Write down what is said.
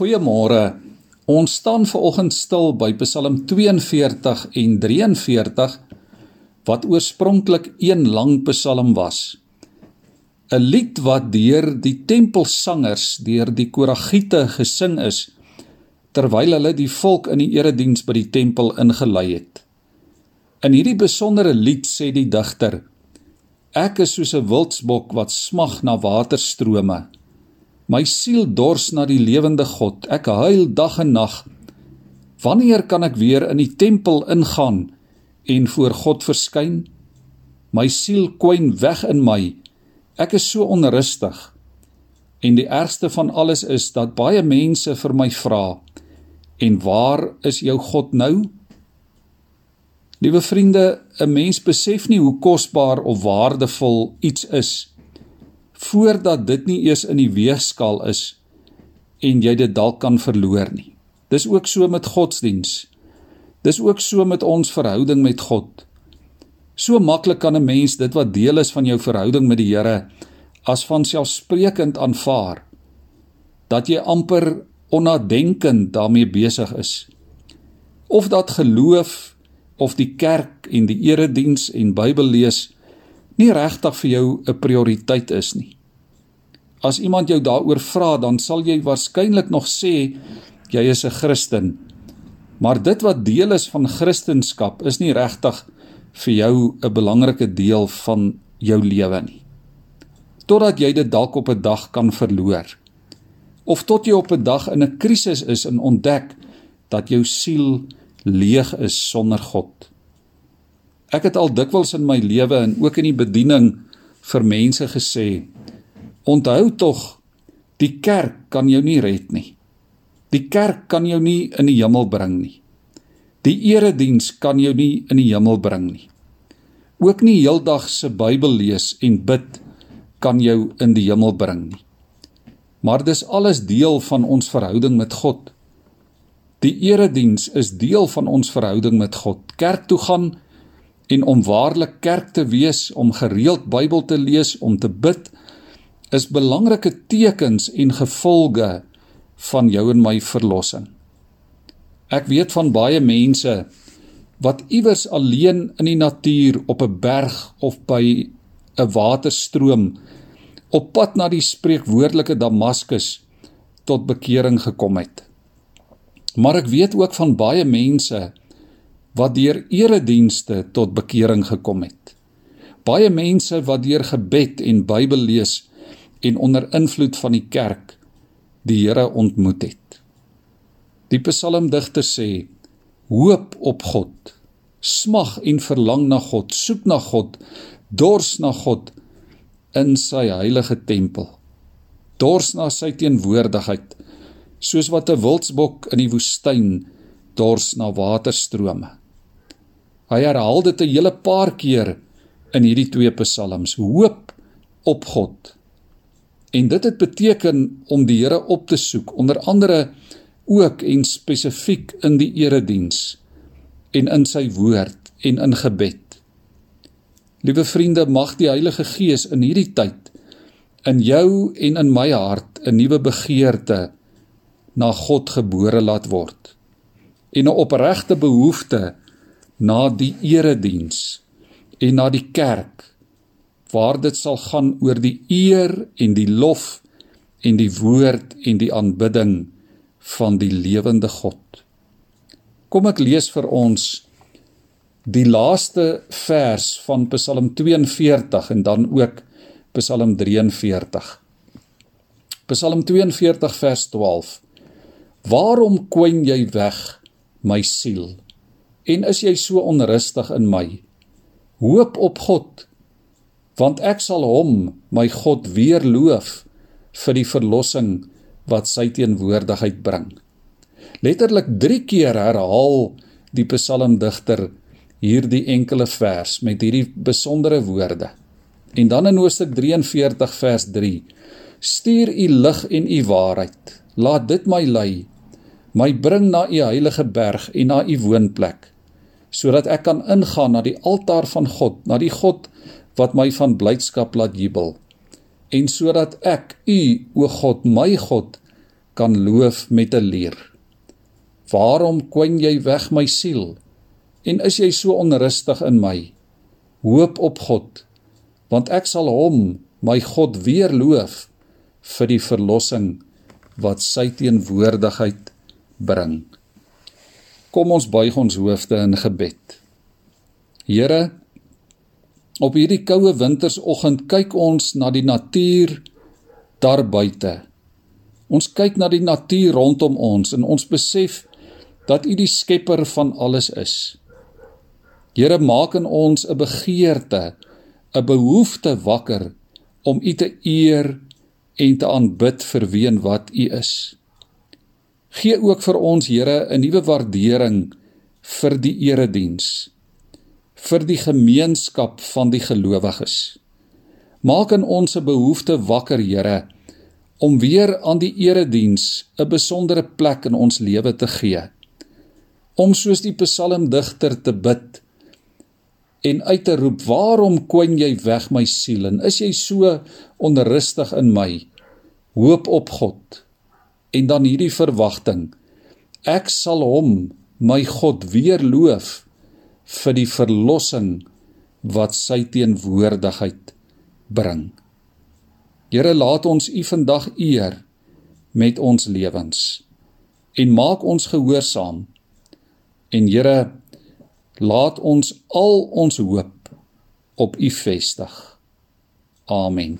Goeiemôre. Ons staan veraloggend stil by Psalm 42 en 43 wat oorspronklik een lang psalm was. 'n Lied wat deur die tempelsangers, deur die koragiete gesing is terwyl hulle die volk in die erediens by die tempel ingelei het. In hierdie besondere lied sê die digter: Ek is soos 'n wildsbok wat smag na waterstrome. My siel dors na die lewende God. Ek huil dag en nag. Wanneer kan ek weer in die tempel ingaan en voor God verskyn? My siel kwyn weg in my. Ek is so onrustig. En die ergste van alles is dat baie mense vir my vra: "En waar is jou God nou?" Liewe vriende, 'n mens besef nie hoe kosbaar of waardevol iets is voordat dit nie eers in die weegskaal is en jy dit dalk kan verloor nie. Dis ook so met godsdiens. Dis ook so met ons verhouding met God. So maklik kan 'n mens dit wat deel is van jou verhouding met die Here as vanselfsprekend aanvaar dat jy amper onnadenkend daarmee besig is. Of dat geloof of die kerk en die erediens en Bybel lees nie regtig vir jou 'n prioriteit is nie. As iemand jou daaroor vra, dan sal jy waarskynlik nog sê jy is 'n Christen. Maar dit wat deel is van Christendom is nie regtig vir jou 'n belangrike deel van jou lewe nie. Totdat jy dit dalk op 'n dag kan verloor. Of tot jy op 'n dag in 'n krisis is en ontdek dat jou siel leeg is sonder God. Ek het al dikwels in my lewe en ook in die bediening vir mense gesê: "Onthou tog, die kerk kan jou nie red nie. Die kerk kan jou nie in die hemel bring nie. Die erediens kan jou nie in die hemel bring nie. Ook nie heeldag se Bybel lees en bid kan jou in die hemel bring nie. Maar dis alles deel van ons verhouding met God." Die erediens is deel van ons verhouding met God. Kerk toe gaan en om waarlik kerk te wees, om gereeld Bybel te lees, om te bid, is belangrike tekens en gevolge van jou en my verlossing. Ek weet van baie mense wat iewers alleen in die natuur op 'n berg of by 'n waterstroom op pad na die spreekwoordelike Damaskus tot bekering gekom het. Maar ek weet ook van baie mense wat deur eredienste tot bekering gekom het. Baie mense wat deur gebed en Bybel lees en onder invloed van die kerk die Here ontmoet het. Die psalmdigter sê: Hoop op God, smag en verlang na God, soek na God, dors na God in sy heilige tempel. Dors na sy teenwoordigheid, soos wat 'n wildsbok in die woestyn dors na waterstrome. Hy herhaal dit 'n hele paar keer in hierdie twee psalms. Hoop op God. En dit het beteken om die Here op te soek, onder andere ook en spesifiek in die erediens en in sy woord en in gebed. Liewe vriende, mag die Heilige Gees in hierdie tyd in jou en in my hart 'n nuwe begeerte na God gebore laat word en 'n opregte behoefte na die erediens en na die kerk waar dit sal gaan oor die eer en die lof en die woord en die aanbidding van die lewende God. Kom ek lees vir ons die laaste vers van Psalm 42 en dan ook Psalm 43. Psalm 42 vers 12. Waarom kwyn jy weg my siel? En is jy so onrustig in my? Hoop op God, want ek sal hom, my God, weer loof vir die verlossing wat sy teenwoordigheid bring. Letterlik 3 keer herhaal die psalmdigter hierdie enkele vers met hierdie besondere woorde. En dan in Hoofstuk 43 vers 3: Stuur u lig en u waarheid. Laat dit my lei, my bring na u heilige berg en na u woonplek sodat ek kan ingaan na die altaar van God, na die God wat my van blydskap laat jubel. En sodat ek U, o God, my God, kan loof met 'n lier. Waarom kwyn jy weg my siel? En is jy so onrustig in my? Hoop op God, want ek sal hom, my God, weer loof vir die verlossing wat sy teenwoordigheid bring. Kom ons buig ons hoofde in gebed. Here, op hierdie koue wintersoggend kyk ons na die natuur daar buite. Ons kyk na die natuur rondom ons en ons besef dat U die skepper van alles is. Here, maak in ons 'n begeerte, 'n behoefte wakker om U te eer en te aanbid vir wie en wat U is. Gee ook vir ons Here 'n nuwe waardering vir die erediens, vir die gemeenskap van die gelowiges. Maak in ons 'n behoefte wakker, Here, om weer aan die erediens 'n besondere plek in ons lewe te gee. Om soos die psalmdigter te bid en uit te roep: "Waarom kwyn jy weg my siel en is jy so onrustig in my?" hoop op God en dan hierdie verwagting. Ek sal hom my God weer loof vir die verlossing wat sy teenwoordigheid bring. Here laat ons u vandag eer met ons lewens en maak ons gehoorsaam. En Here laat ons al ons hoop op u vestig. Amen